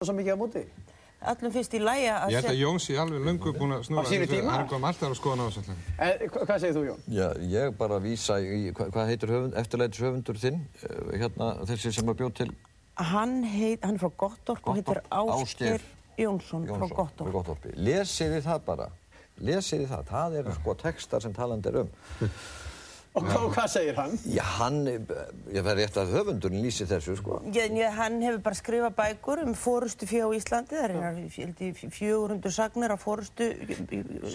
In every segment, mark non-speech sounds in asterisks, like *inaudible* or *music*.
svo mikið á móti? Allum finnst í læja að Ég held að Jón sé alveg löngu búin að snúra þessu, hann kom alltaf að skoða. Eh, hva- hvað segir þú, Jón? Já, ég bara vísa í, hva, hvað heitir höfund, eftirleitis höfundur þinn, eh, hérna þessi sem að bjóð til hann, heit, hann er frá Gottorp og heitir Gottorp. Ásgeir Jónsson, frá Jónsson Gottorp. frá Gottorpi. Lesið þið það bara, lesið þið það, það eru sko textar sem talandi er um. Og hvað, hvað segir hann? Já, hann, ég verði rétt að höfundurinn lýsi þessu sko. Ég, hann hefur bara skrifað bækur um fórustu fjó á Íslandi, það er hérna 400 sagnir af fórustu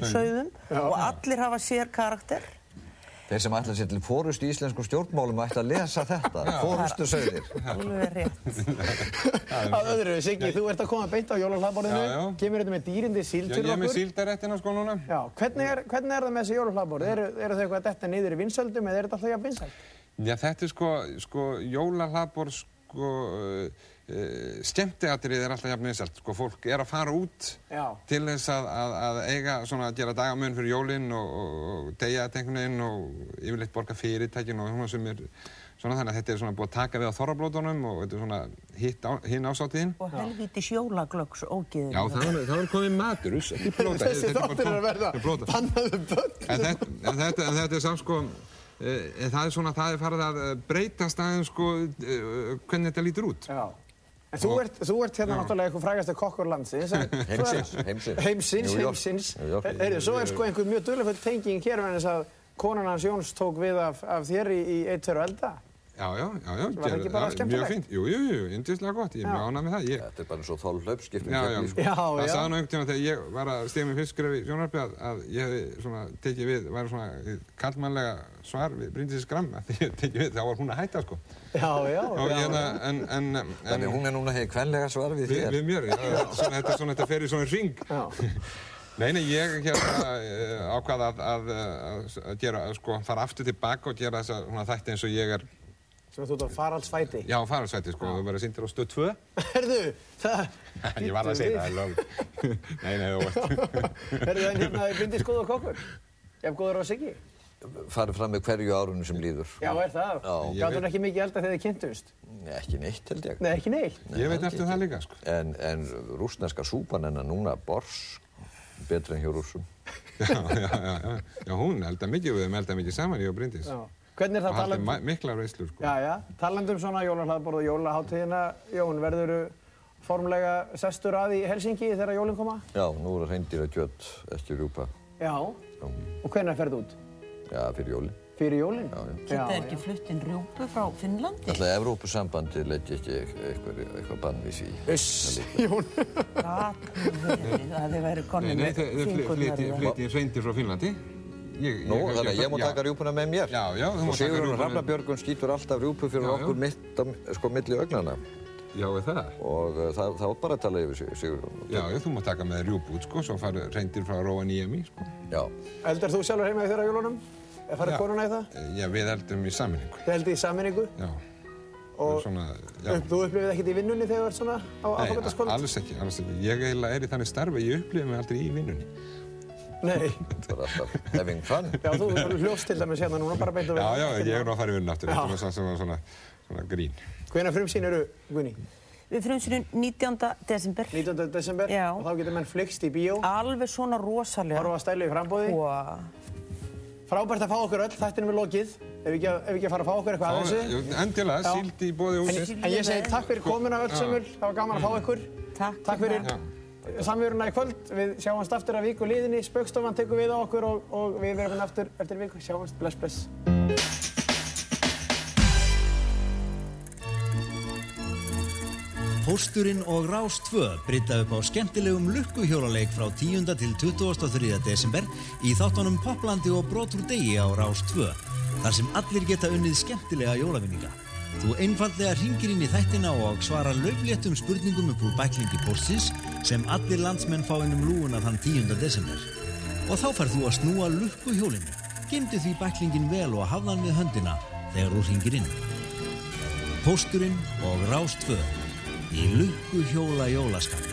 sögðum og allir hafa sér karakter. Þeir sem ætla sér til fórust í íslensku stjórnmálum ætla að lesa þetta, fórustu sögðir. *laughs* Alveg rétt. Að öðru, Siggi, þú ert að koma beint á já. kemur þetta með dýrindi Já, fyrir ég er með okkur. síldaréttina sko núna. Já, hvernig er, hvernig er það með þessi jólahlaðborð? Eru, eru þau eitthvað að detta niður í vinsöldum eða er þetta alltaf jafn vinsöld? Já, þetta er sko, sko, jólahlaðbor, sko, uh, uh, skemmtiatrið er alltaf jafn vinsælt. Sko, fólk er að fara út Já. til þess að, að, að eiga, svona, að gera dagamun fyrir jólinn og, og, og deyja þetta einhvern veginn og yfirleitt borga fyrirtækin og svona sem er, svona þannig að þetta er svona búið að taka við á þorrablótunum og þetta er svona hitt á, hinn ásáttíðin. Og helviti sjólaglöggs ógiður. Já, það var komið matur. Þessi er þáttir er að verða er bannaðu börn. En þetta, en þetta, en þetta er samt sko, e, það er svona, það er farið að eh, breytast aðeins sko, e, hvernig þetta lítur út. Já. En þú ert, þú ert hérna náttúrulega eitthvað frægasti kokkur landsins. *laughs* Heimsins, heimsins. Heimsins, heimsins. Heyrðu, svo er sko einhver mjög duðlefull tenging hér með þess að konan hans Jóns tók við af, af þér í, í eitt, og elda. Já, já, já, já. Var það ekki bara já, skemmtilegt? Mjög fínt, jú, jú, jú, yndislega gott, ég er mjög ánægð með það. Ég, Þetta er bara eins og þál hlaupskiptum já, já, sko. Já, það já. sagði nú einhvern tíma þegar ég var að stiga mig fyrst skref í sjónarfið að, að ég hefði svona tekið við, væri svona kallmannlega svar við Bryndis Gram að því ég tekið við, þá var hún að hætta sko. Já, já. Og já. hérna, en, en, en, Þannig hún er núna hefði kvenlega svar við við, þér. við mér, já, svona, þetta, er svona, þetta fer í svona ring. Já. *laughs* Nei, nei, ég hérna uh, ákvaða að, að, að, að gera, að sko, fara aftur tilbaka og gera þessa svona, þætti eins og ég er, Sem þú ert á faraldsfæti. já, faralsvætti, sko, þú verður síndir á stöð 2. Herðu, það... *laughs* ég var að segja það, það er lög. nei, nei, þú veist. *laughs* Herðu, en hérna er bindið skoðu kokkur. Jafn góður á Siggi. Farið fram með hverju árunum sem líður. Já, er það? Já. Gátt hún ekki mikið elda þegar þið kynntust? Ekki neitt held ég. Nei, ekki neitt. Ég veit eftir það líka, sko. En, en rúsneska súpan hennar núna bors betri en hjá rússum. *laughs* já, já, já, já, já, hún elda mikið, við höfum elda mikið saman, ég og Bryndis. Já. Hvernig er það haldið talandi? ma- miklar veislur, sko. Já, já. Talandi um svona jólahlaðborð og jólaháttíðina, Jón, verður formlega sestur að í Helsingi þegar jólinn koma? Já, nú er reyndýra kjött ekki rjúpa. Já. Já, Og hvernig ferðu út? Já fyrir jólin. Fyrir jólinn? Já, já. Geta þeir ekki flutt inn rjúpu frá Finnlandi? Alltaf Evrópusambandi leggja ekki eitthvað, eitthvað bann við því. Uss, *laughs* Jón. Gat, það hefur verið Nei, nei, með þau flyti fingurnar. flyti sveindir frá Finnlandi. Ég, Nú, ég- þannig að ég má taka rjúpuna með mér. Já, já, þú Og mátt taka Sigurður rjúpuna. Hrafnabjörgun skýtur alltaf rjúpu fyrir Já, já. okkur mitt á, sko, milli augnana. Já, er það? Og uh, það, það var bara að tala yfir Sig- Sigurður. Já, já, þú mátt taka með rjúp út, sko, svo farið reyndir frá Róa sko. Já. Eldar þú sjálfur heima í þeirra jólunum? Er farið konuna í það? Já, við eldum í sammenningu. Þið heldið í sammenningu? Já. Og svona, já. upp, þú upplifið ekkert í vinnunni þegar þú ert svona á Nei, aðfokkataskvöld? alls ekki, alls ekki. Ég er í þannig starfi, ég upplifi mig aldrei í vinnunni. Nei. Það var alltaf having fun. Já, þú hljófst til dæmis hérna núna bara beint að Já, já, ég er nú að fara í vinnu aftur. Já. Þetta er svona, svona, grín. Hvenær frumsýn eru, Gunni? Við frumsýnum 19. desember. 19. desember? Já. Og þá getur menn flyggst í bíó, Alveg svona rosalega. horfa stælu í frambóði. Wow. Frábært að fá okkur öll, þættinum er lokið. Ef við ekki, að- ekki að fara að fá okkur eitthvað að þessu. Jú, Endilega, Já. síld í bóði húsins. En ég segi takk fyrir komuna öll sömul, það var gaman að fá ykkur. Takk, Takk fyrir samveruna í kvöld. Við sjáumst aftur að viku liðinni, Spaukstofan tekur við á okkur og, og við verðum aftur eftir viku. Sjáumst, bless, bless. Pósturinn og Rás 2 breyta upp á skemmtilegum lukkuhjólaleik frá 10. til 23. desember í þáttunum Poplandi og Brotur degi á Rás 2 þar sem allir geta unnið skemmtilega jólavinninga. Þú einfallega ringir inn í þættina og svara laufléttum spurningum upp úr bæklingi póstins sem allir landsmenn fá innum lúuna þann 10. desember. Og þá færð þú að snúa lukkuhjólinu. Gemdu því bæklingin vel og hafðan við höndina þegar þú ringir inn. Pósturinn og Rás 2 í lukku hjóla jólaskapi.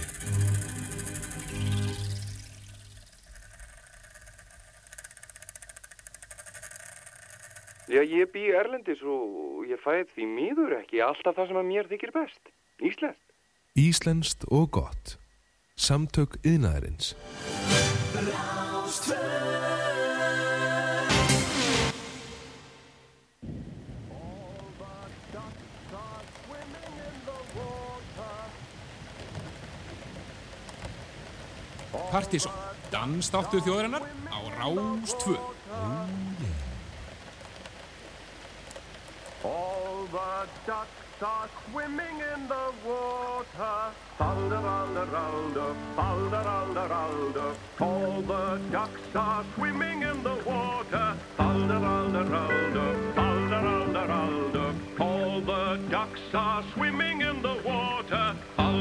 Já, ég bý erlendis og ég fæð því miður ekki alltaf það sem að mér þykir best. Íslenskt. Íslenskt og gott. Samtök yðnaðarins. Partíson, dansdáttur þjóðarinnar á Rástvö. All the ducks are swimming in the water. Falder, alder, alder, falder, alder, alder. All the ducks are swimming in the water. Falder, alder, alder, falder, alder, alder. All the ducks are swimming in the water. Falder,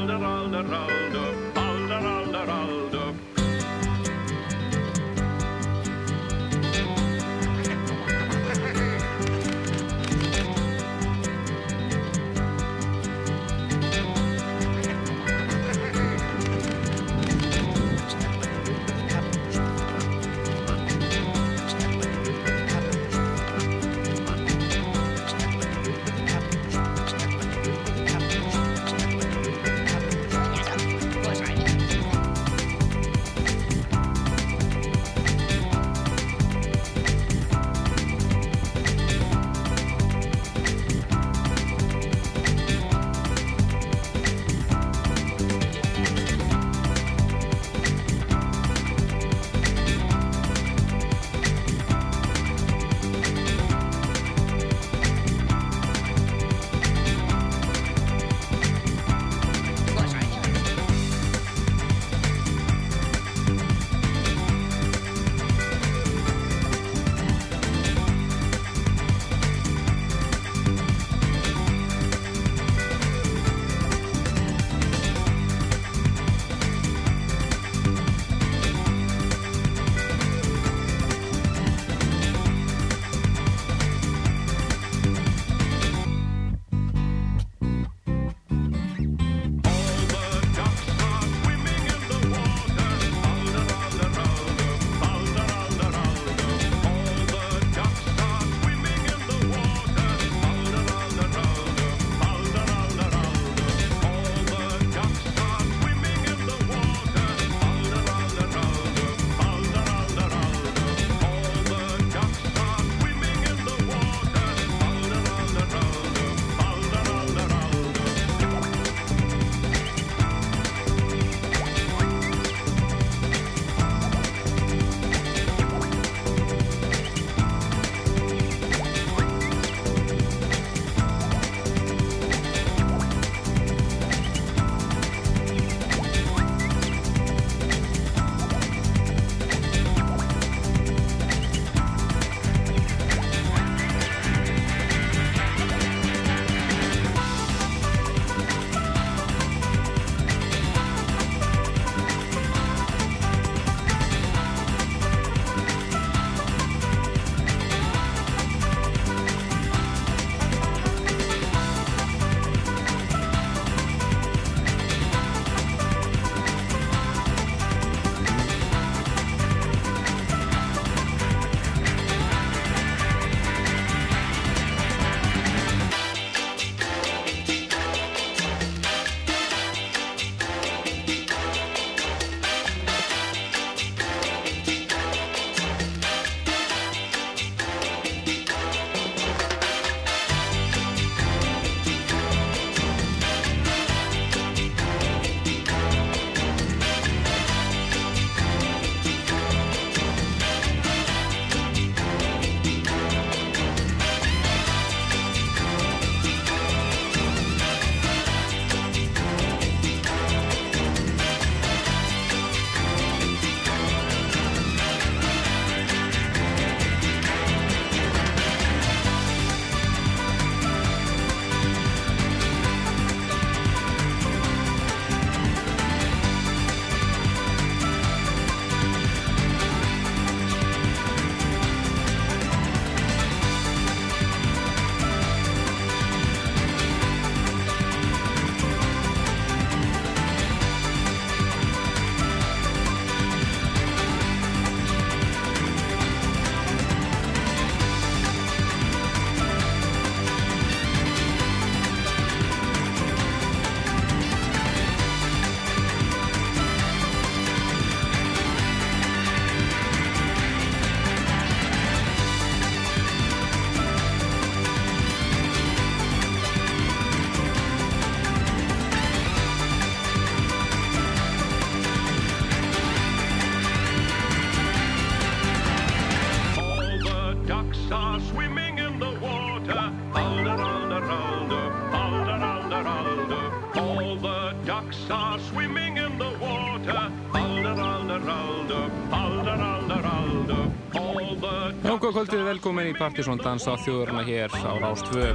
velkomin í Partíson Dansa þjóðurna hér á Rástvö.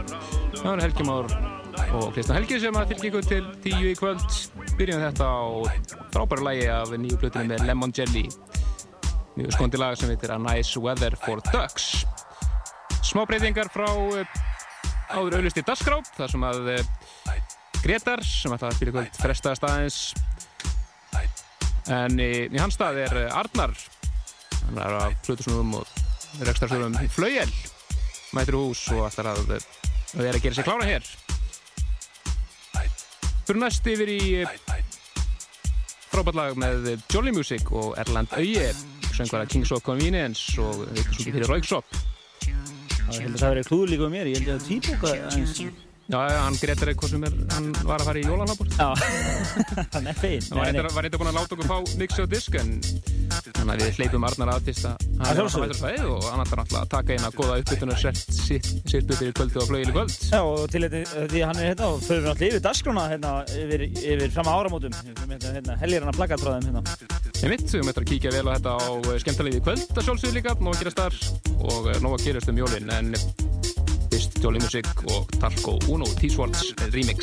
Það er Helgi Már og Kristján Helgi sem að fylgja ykkur til tíu í kvöld. Byrjum þetta á frábæru lægi af nýju plötunum með Lemon Jelly. Mjög skondi lag sem heitir A Nice Weather for Ducks. Smá breytingar frá eh, áður auðlusti Dasgrá, þar sem að eh, Gretar, sem ætlaði að í kvöld, frestaðast aðeins. En í, í hans stað er eh, Arnar hann er að flutusnúðum og rekstarstöðum Flauel. Mætir í hús og ætlar að að er að gera sér klára hér. Fyrir næst yfir í frábært lag með Jolly Music og Erland Auye söngvara Kings of Convenience og eitthvað svona fyrir Rauksop Það held að það verið klúður líka um mér, ég held að það tvíbóka aðeins. Já, hann Gretar eitthvað sem er, hann var að fara í jólanabur Já, *laughs* hann er fein. hann var eitthvað, búinn að láta okkur fá mixi og disk en þannig að við hleypum Arnar að fyrst að hann er alltaf mættur fæðið og hann ætlar alltaf að taka eina góða uppbytunar sitt sitt fyrir kvöldi og flögil í kvöld Já, og til þetta, því hann er hérna og förum við alltaf yfir dagskrána hérna, yfir, yfir fram að áramótum. Hérna, hérna, helgir hann að plaka tráðum hérna. Með mitt, við möttum að kíkja vel á þetta á skemmtalegi í kvöld að sjálfsögðu líka, nóg að gerast þar og eh, nóg að gerast um jólin en Jolly Music og Talco Uno T-Swords remix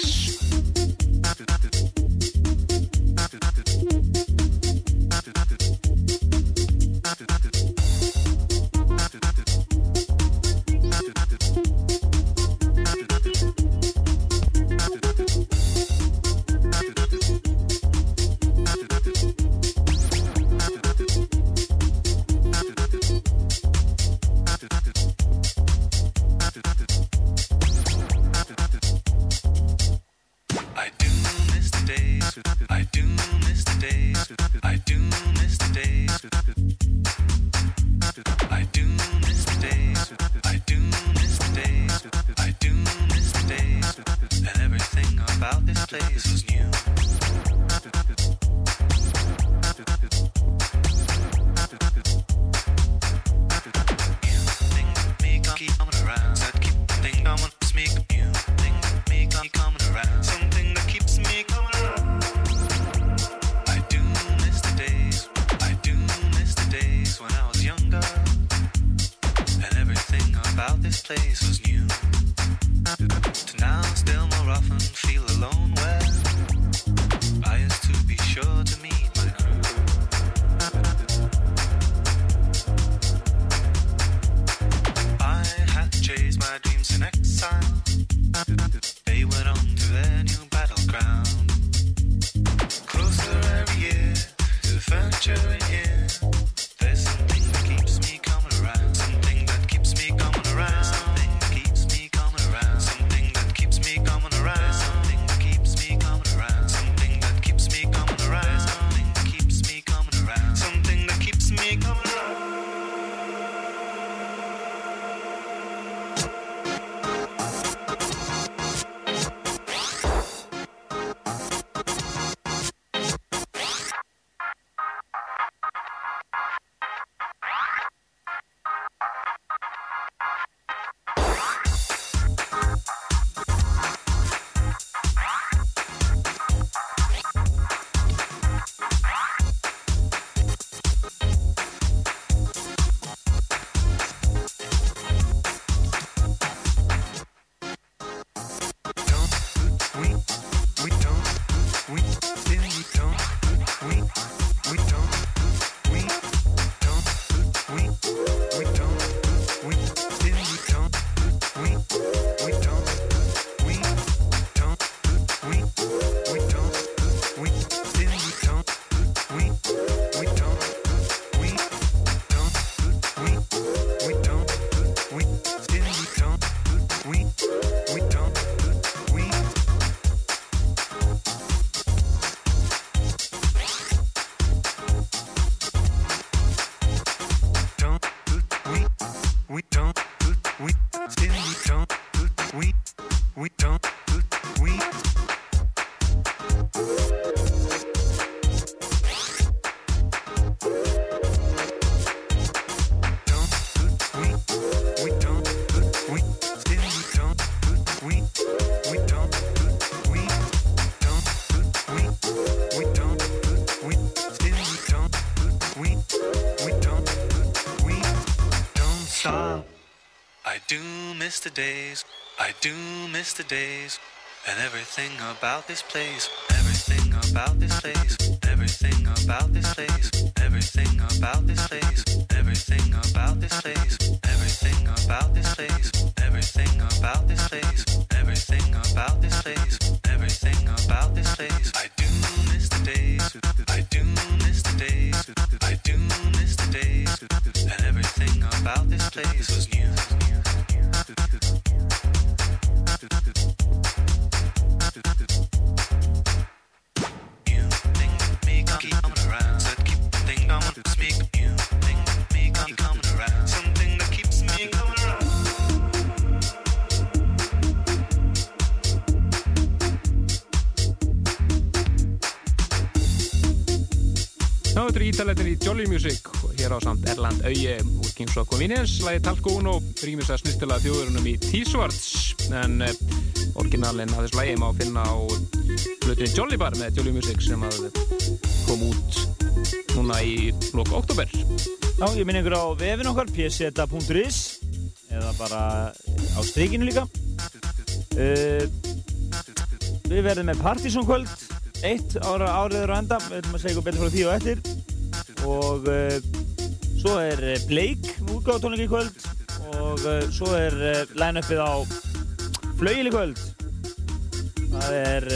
about this place do miss the days, I do miss the days, and everything about this place, everything about this place, everything about this place, everything about this place, everything about this place, everything about this place, everything about this place, everything about this place, everything about this place. I do miss the days, I do miss the days, I do miss the days, and everything about this place was new. Ítalegtin í Jolly Music og hér á samt Erland Auje úr Kings of Convenience, lagi Talkún og rýmis að snuttilega þjóðurunum í T-Swords en uh, orginalinn að þessu lagi má finna á hlutinni Jolly Bar með Jolly Music sem kom út núna í loka oktober. Já, ég minn ykkur á vefin okkar, pseta.is eða bara á strikinu líka. Uh, við verðum með Partizón kvöld, eitt ára áriður á enda, við ætlum að segja ykkur betur frá því og eftir. Og uh, svo er eh, Blake útgáðutónleiki í kvöld og uh, svo er uh, line-upið á Flauil í kvöld. Það er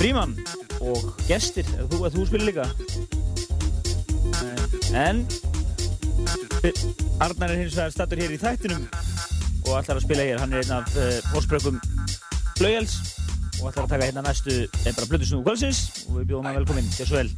Fríman og gestir, ef þú, þú spilir líka. En Arnar er hins vegar stattur hér í þættinum og ætlar að spila hér. Hann er einn af ósprökum Flauels og ætlar að taka hérna næstu einn bara blöndusnúðu kvöldsins og við bjóðum hann velkominn. Gjör svo vel.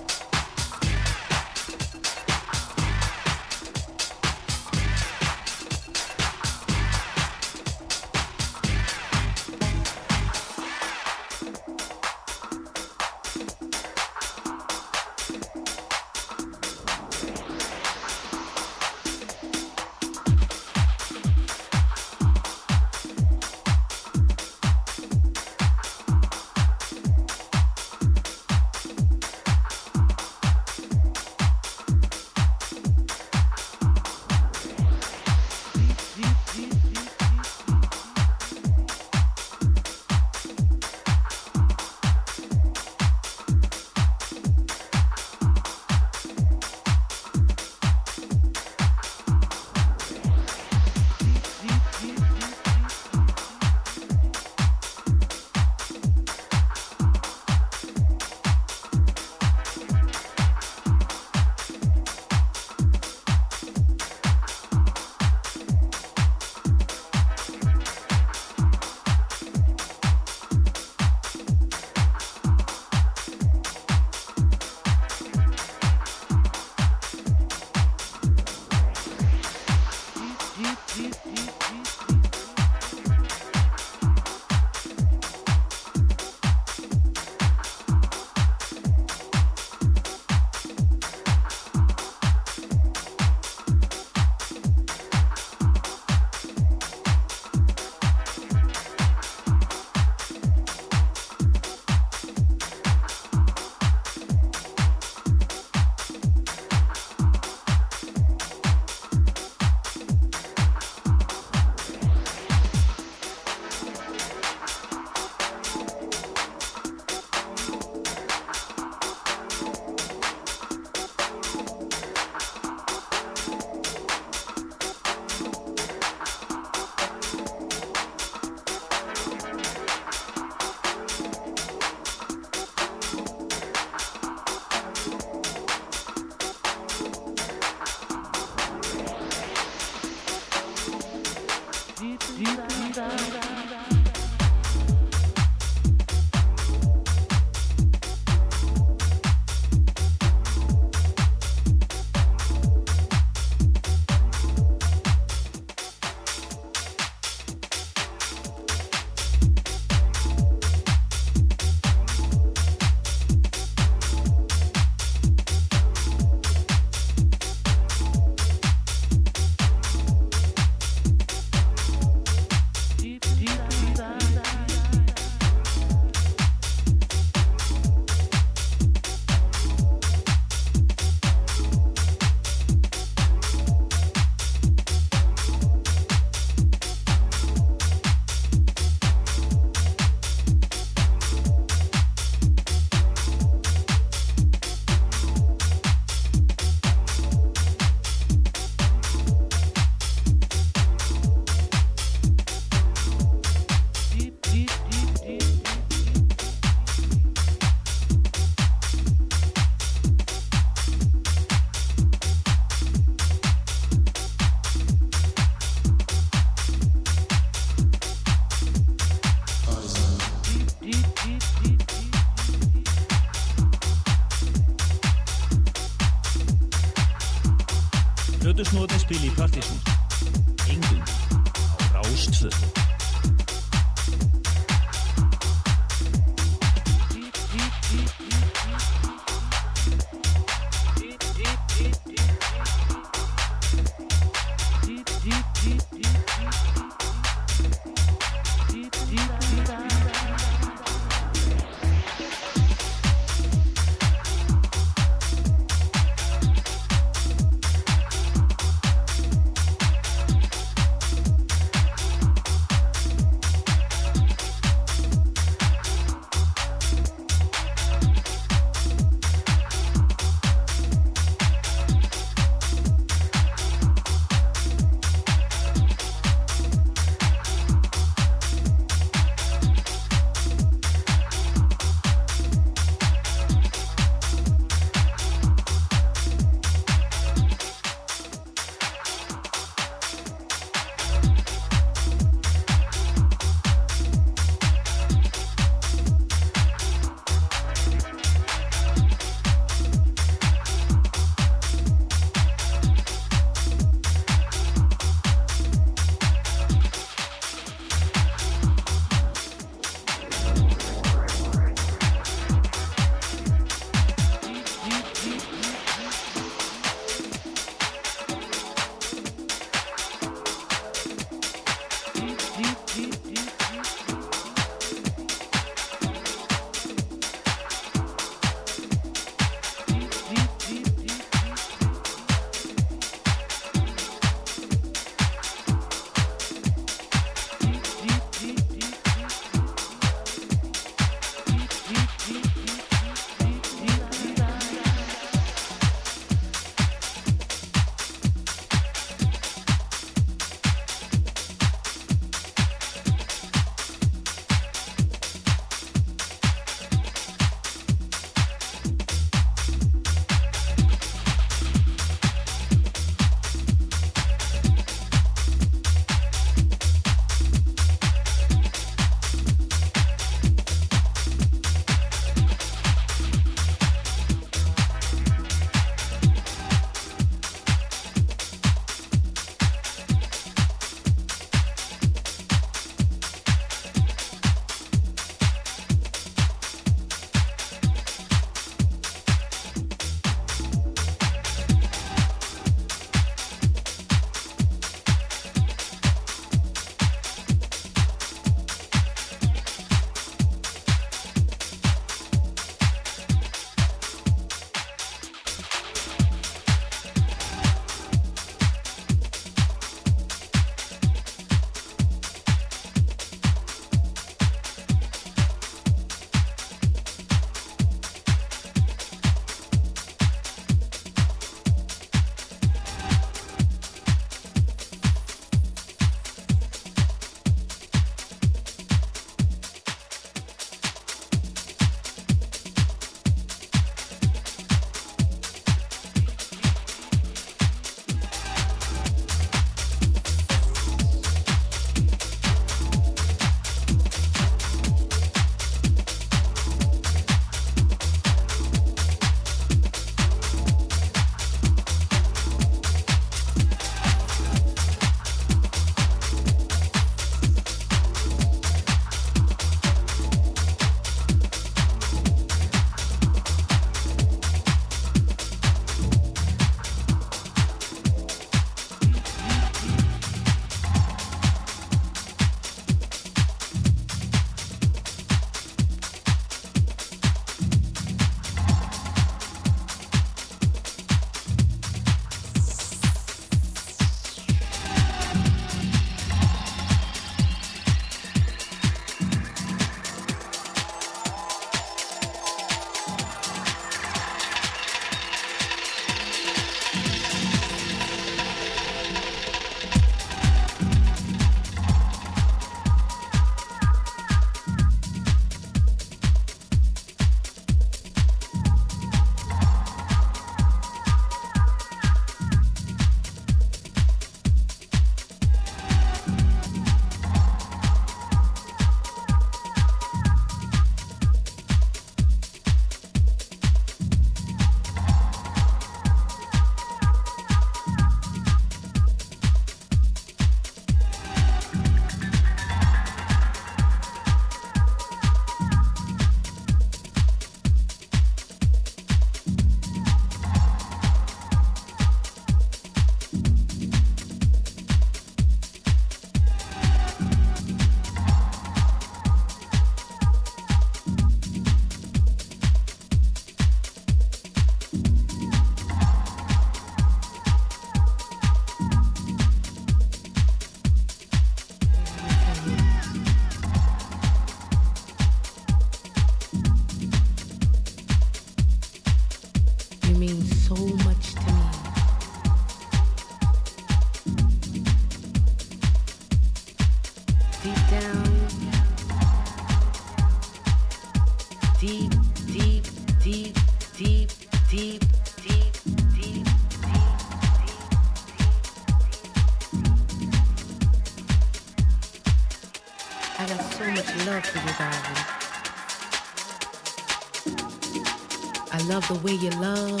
Way you love.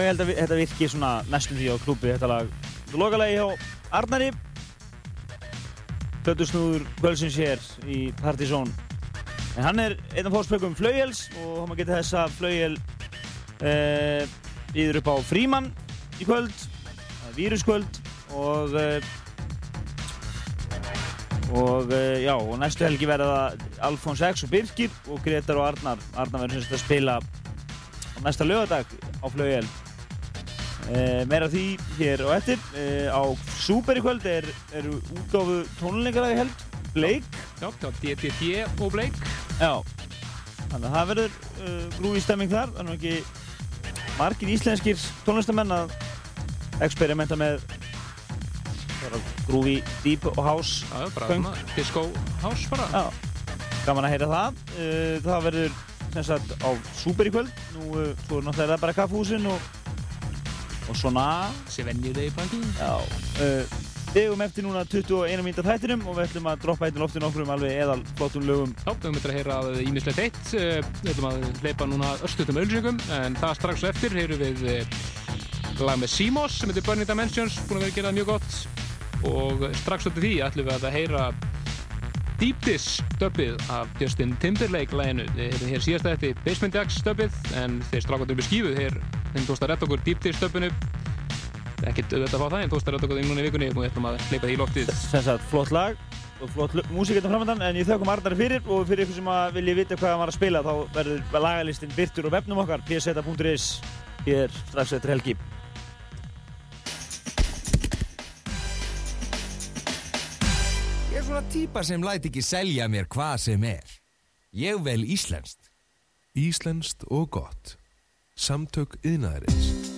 Ég held að þetta virki svona næstum því á klúbi þetta lag. Þetta lokalagi hjá Arnari. Plötusnúður kvölsins hér í Partizón. En hann er einn af fórspökum Flauels og hann geta þess að Flauel uh, býður upp á Fríman í kvöld, það er víruskvöld og uh, og uh, já, og næstu helgi verða Alfons X og Birkir og Gretar og Arnar. Arnar verður semst að spila næsta lögadag á Flauel. Uh, meira því hér og eftir. Uh, á Súper í kvöld er, eru útgáfu tónleikalagi held, Bleik. Já, já, DDD og Bleik. Já, þannig að það verður uh, grúi stemming þar. Er nú ekki margir íslenskir tónlistamenn að experimenta með grúi, deep og house Já, bara svona disco house bara. Já, gaman að heyra það. Uh, það verður sem sagt á Súper í kvöld. Nú, uh, svo er náttúrulega bara kaffehúsin og, og svona. Þessi venjulegi banki. Já. Uh, við eigum eftir núna 21 mínúta þættinum og við ætlum að droppa eitt í loftinu okkur um alveg eðal flottum lögum. Já, við höfum eitthvað að heyra að ímislegt eitt. Við ætlum að hleypa núna östutum auðlýsingum, en það strax eftir heyrum við lag með Simos sem heitir Burning Dimensions, búin að vera að gera mjög gott. Og strax eftir því ætlum við að heyra Deep Dish döbbið af Justin Timberlake læginu. Við hefum hér síðast eftir Basement Jacks döbbið, en þeir strákandur upp í skífu, þeir þeim tókst að retta okkur Deep Dish döbbinu. Ekkert auðvitað að fá það, en tókst að retta okkur þeim núna í vikunni og við ætlum að hleypa því í loftið. Sem sagt, flott lag og flott músík hérna framöndan en ég þökkum Arnari fyrir og fyrir ykkur sem að vilja vita hvað hann var að spila þá verður lagalistinn byrtur á vefnum okkar pseta.is hér strax eftir helgi. Ég er svona típa sem læt ekki selja mér hvað sem er. Ég vel íslenskt. Íslenskt og gott. Samtök yðnaðarins.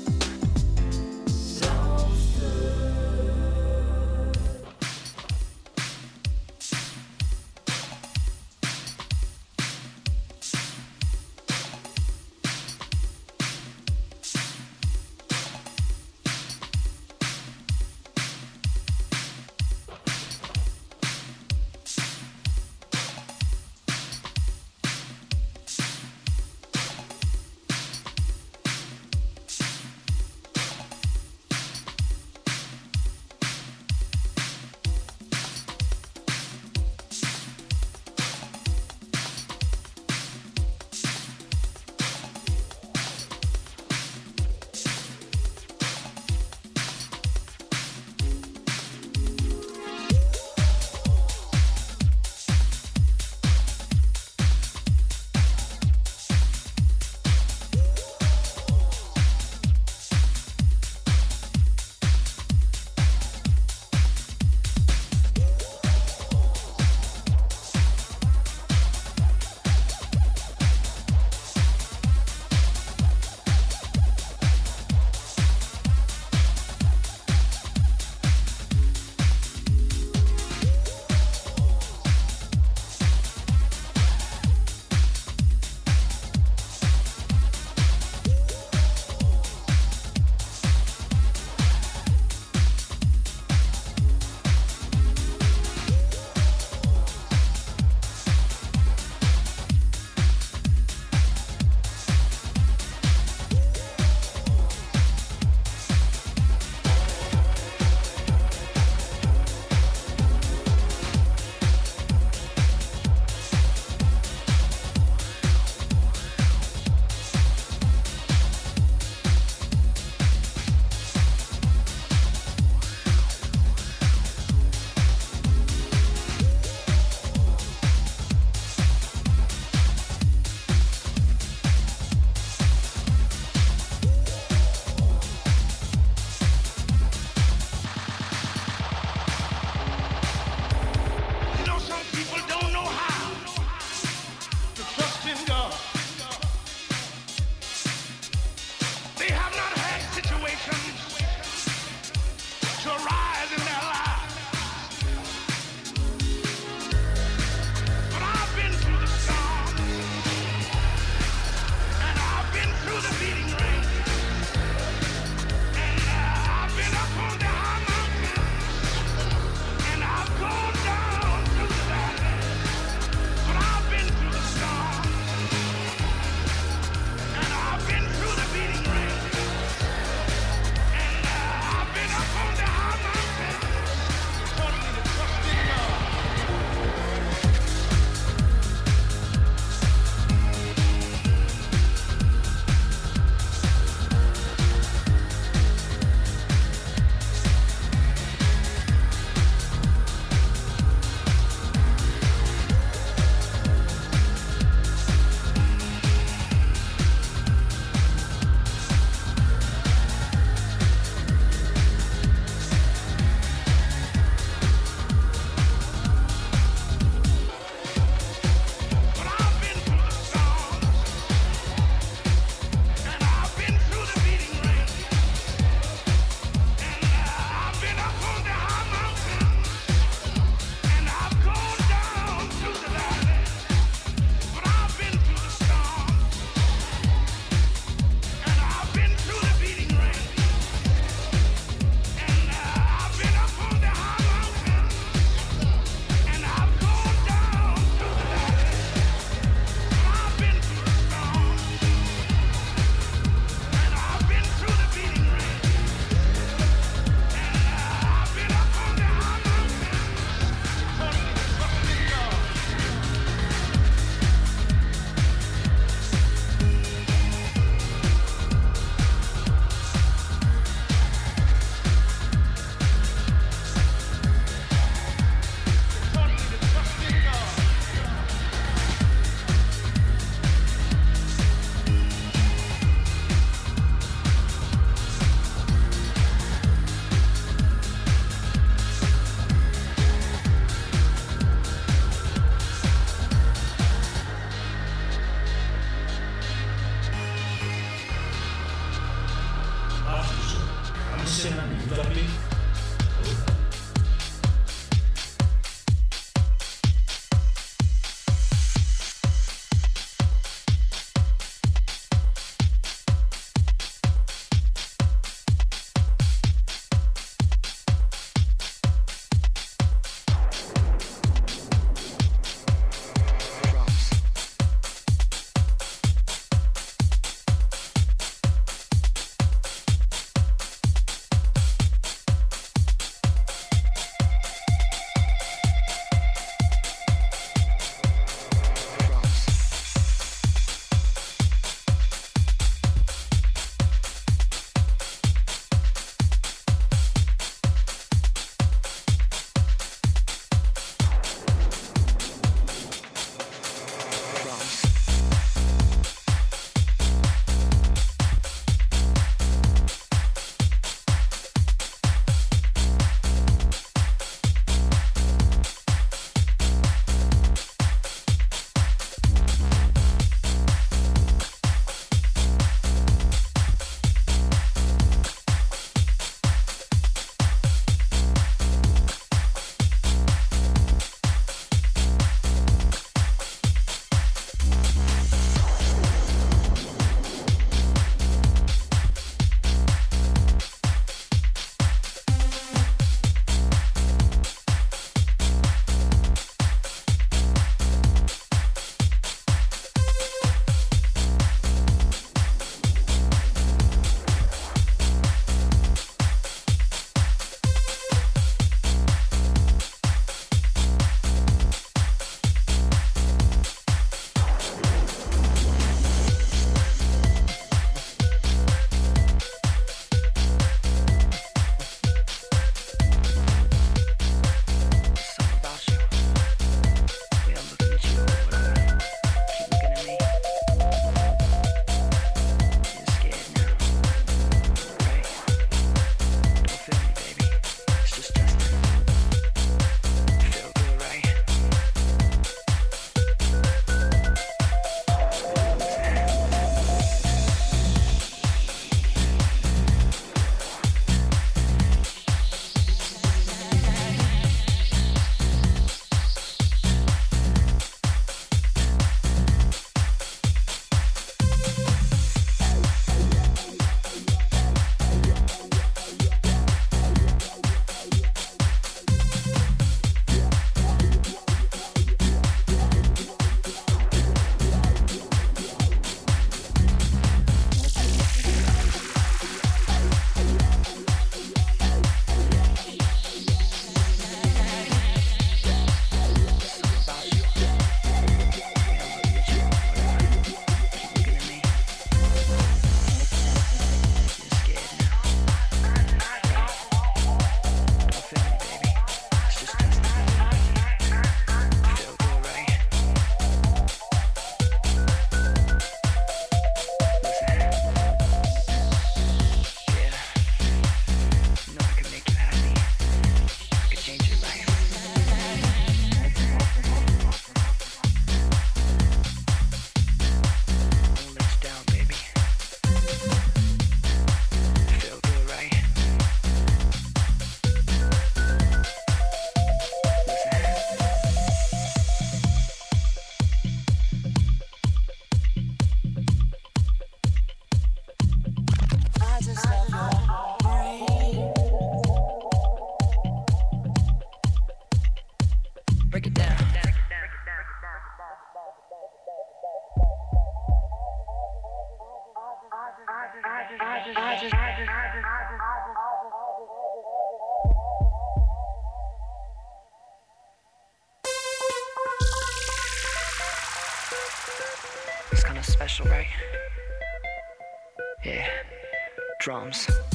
Drums.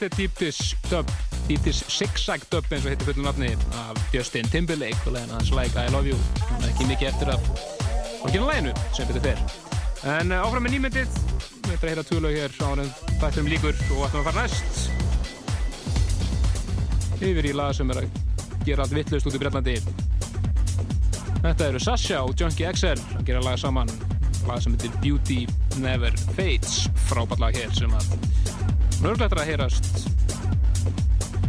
Þetta er Deep Dish dub, Deep Dish Zigzag dub eins og heitir fullu nafni af Justin Timberlake og leginn hans Like I Love You. Þannig ekki mikið eftir af orginal læginu sem betur fer. En uh, áfram með nýmyndið, við ætlum að heyra tvölaug hér á hann þættum líkur og ætlum að fara næst. Yfir í lag sem er að gera allt vittlust út í Breitlandi. Þetta eru Sasha og Junkie XL að gera lag saman. Lag sem heitir Beauty Never Fades. Frábært lag hér sem að Nörglættur að heyrast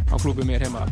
á klúbu mér heima.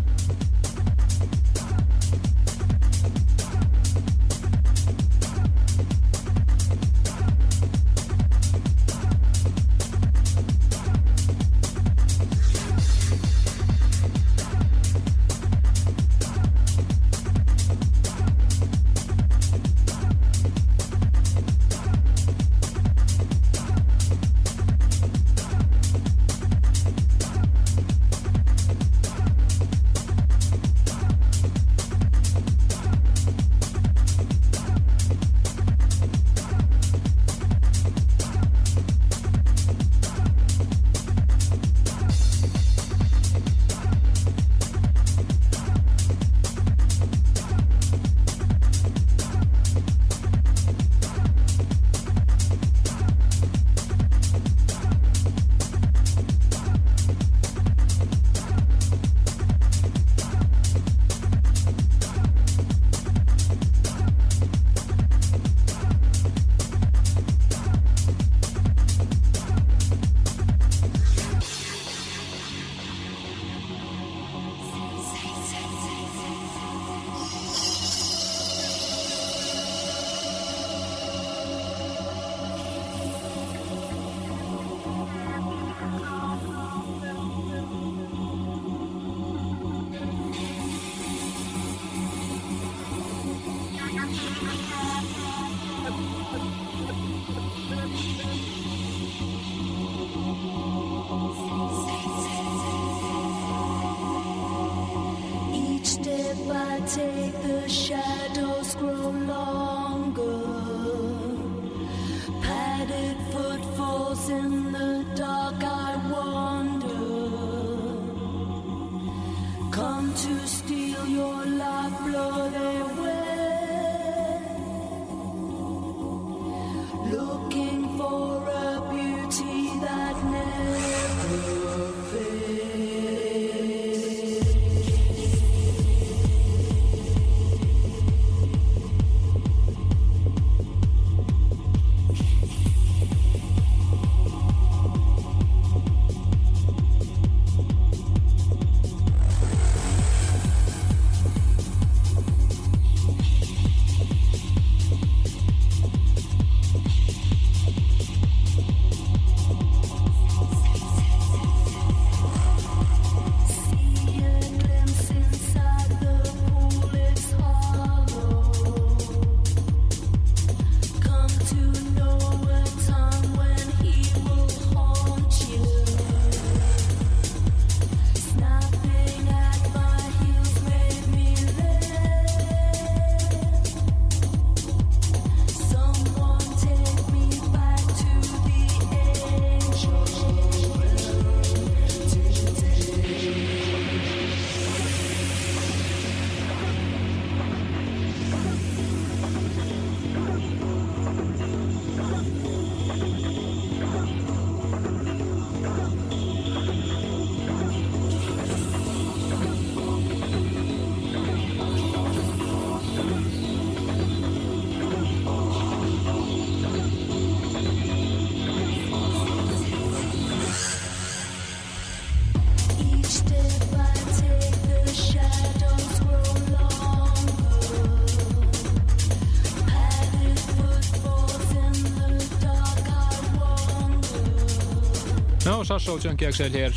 Sasso og Junkie XL hér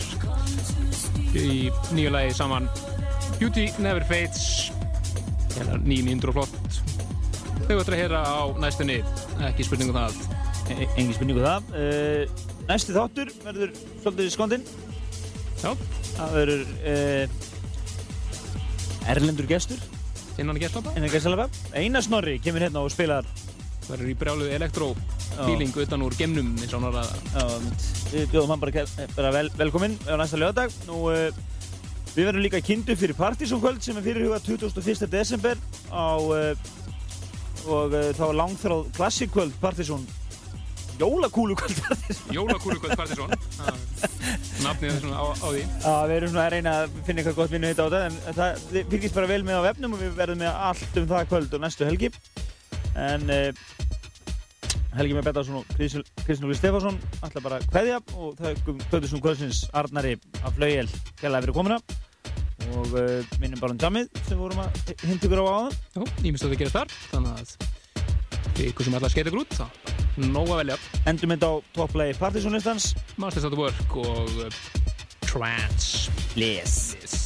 í nýju lagi saman. Beauty Never Fades. Hérna nýjum indur og flott. Þau ætla að heyra á næstunni. Ekki spurningu um það. E engin spurningu það. Uh, Næsti þáttur verður svolítið skondinn. Já. Það verður uh, Erlendur gestur. Innan gestlapa Einar Snorri kemur hérna og spilar. Verður í brjálu elektró feeling utan úr gemnum eins og hann við bjóðum hann bara, ke- bara vel, velkominn á næsta lögadag. Nú, uh, við verðum líka kynntu fyrir Partizónkvöld sem er fyrirhugað 21. desember á, uh, og þá er langþráð klassíkkvöld Partizón jólakúlukvöld Partizón Jólakúlukvöld Partizón *laughs* nafnið er svona á, á því Já, við erum svona að reyna að finna eitthvað gott vinnu þetta á þetta en það þið fylgist bara vel með á vefnum og við verðum með allt um það kvöld og næstu helgi en uh, Helgi með Bettarsson og Kristján Óli Stefánsson ætla bara að kveðja og það kvöldur sem kvöldsins Arnari af Flaugjel kjallaði fyrir komuna. Og uh, minnum bara um jammið sem vorum að hinda ykkur á áðan. Jú, ímest að það gerast þar þannig að ykkur sem ætla að skeita ykkur út þá nóg að velja. Endur mynd á topplagi Partizónlistans. Masters at Work og uh, Trance. Yes.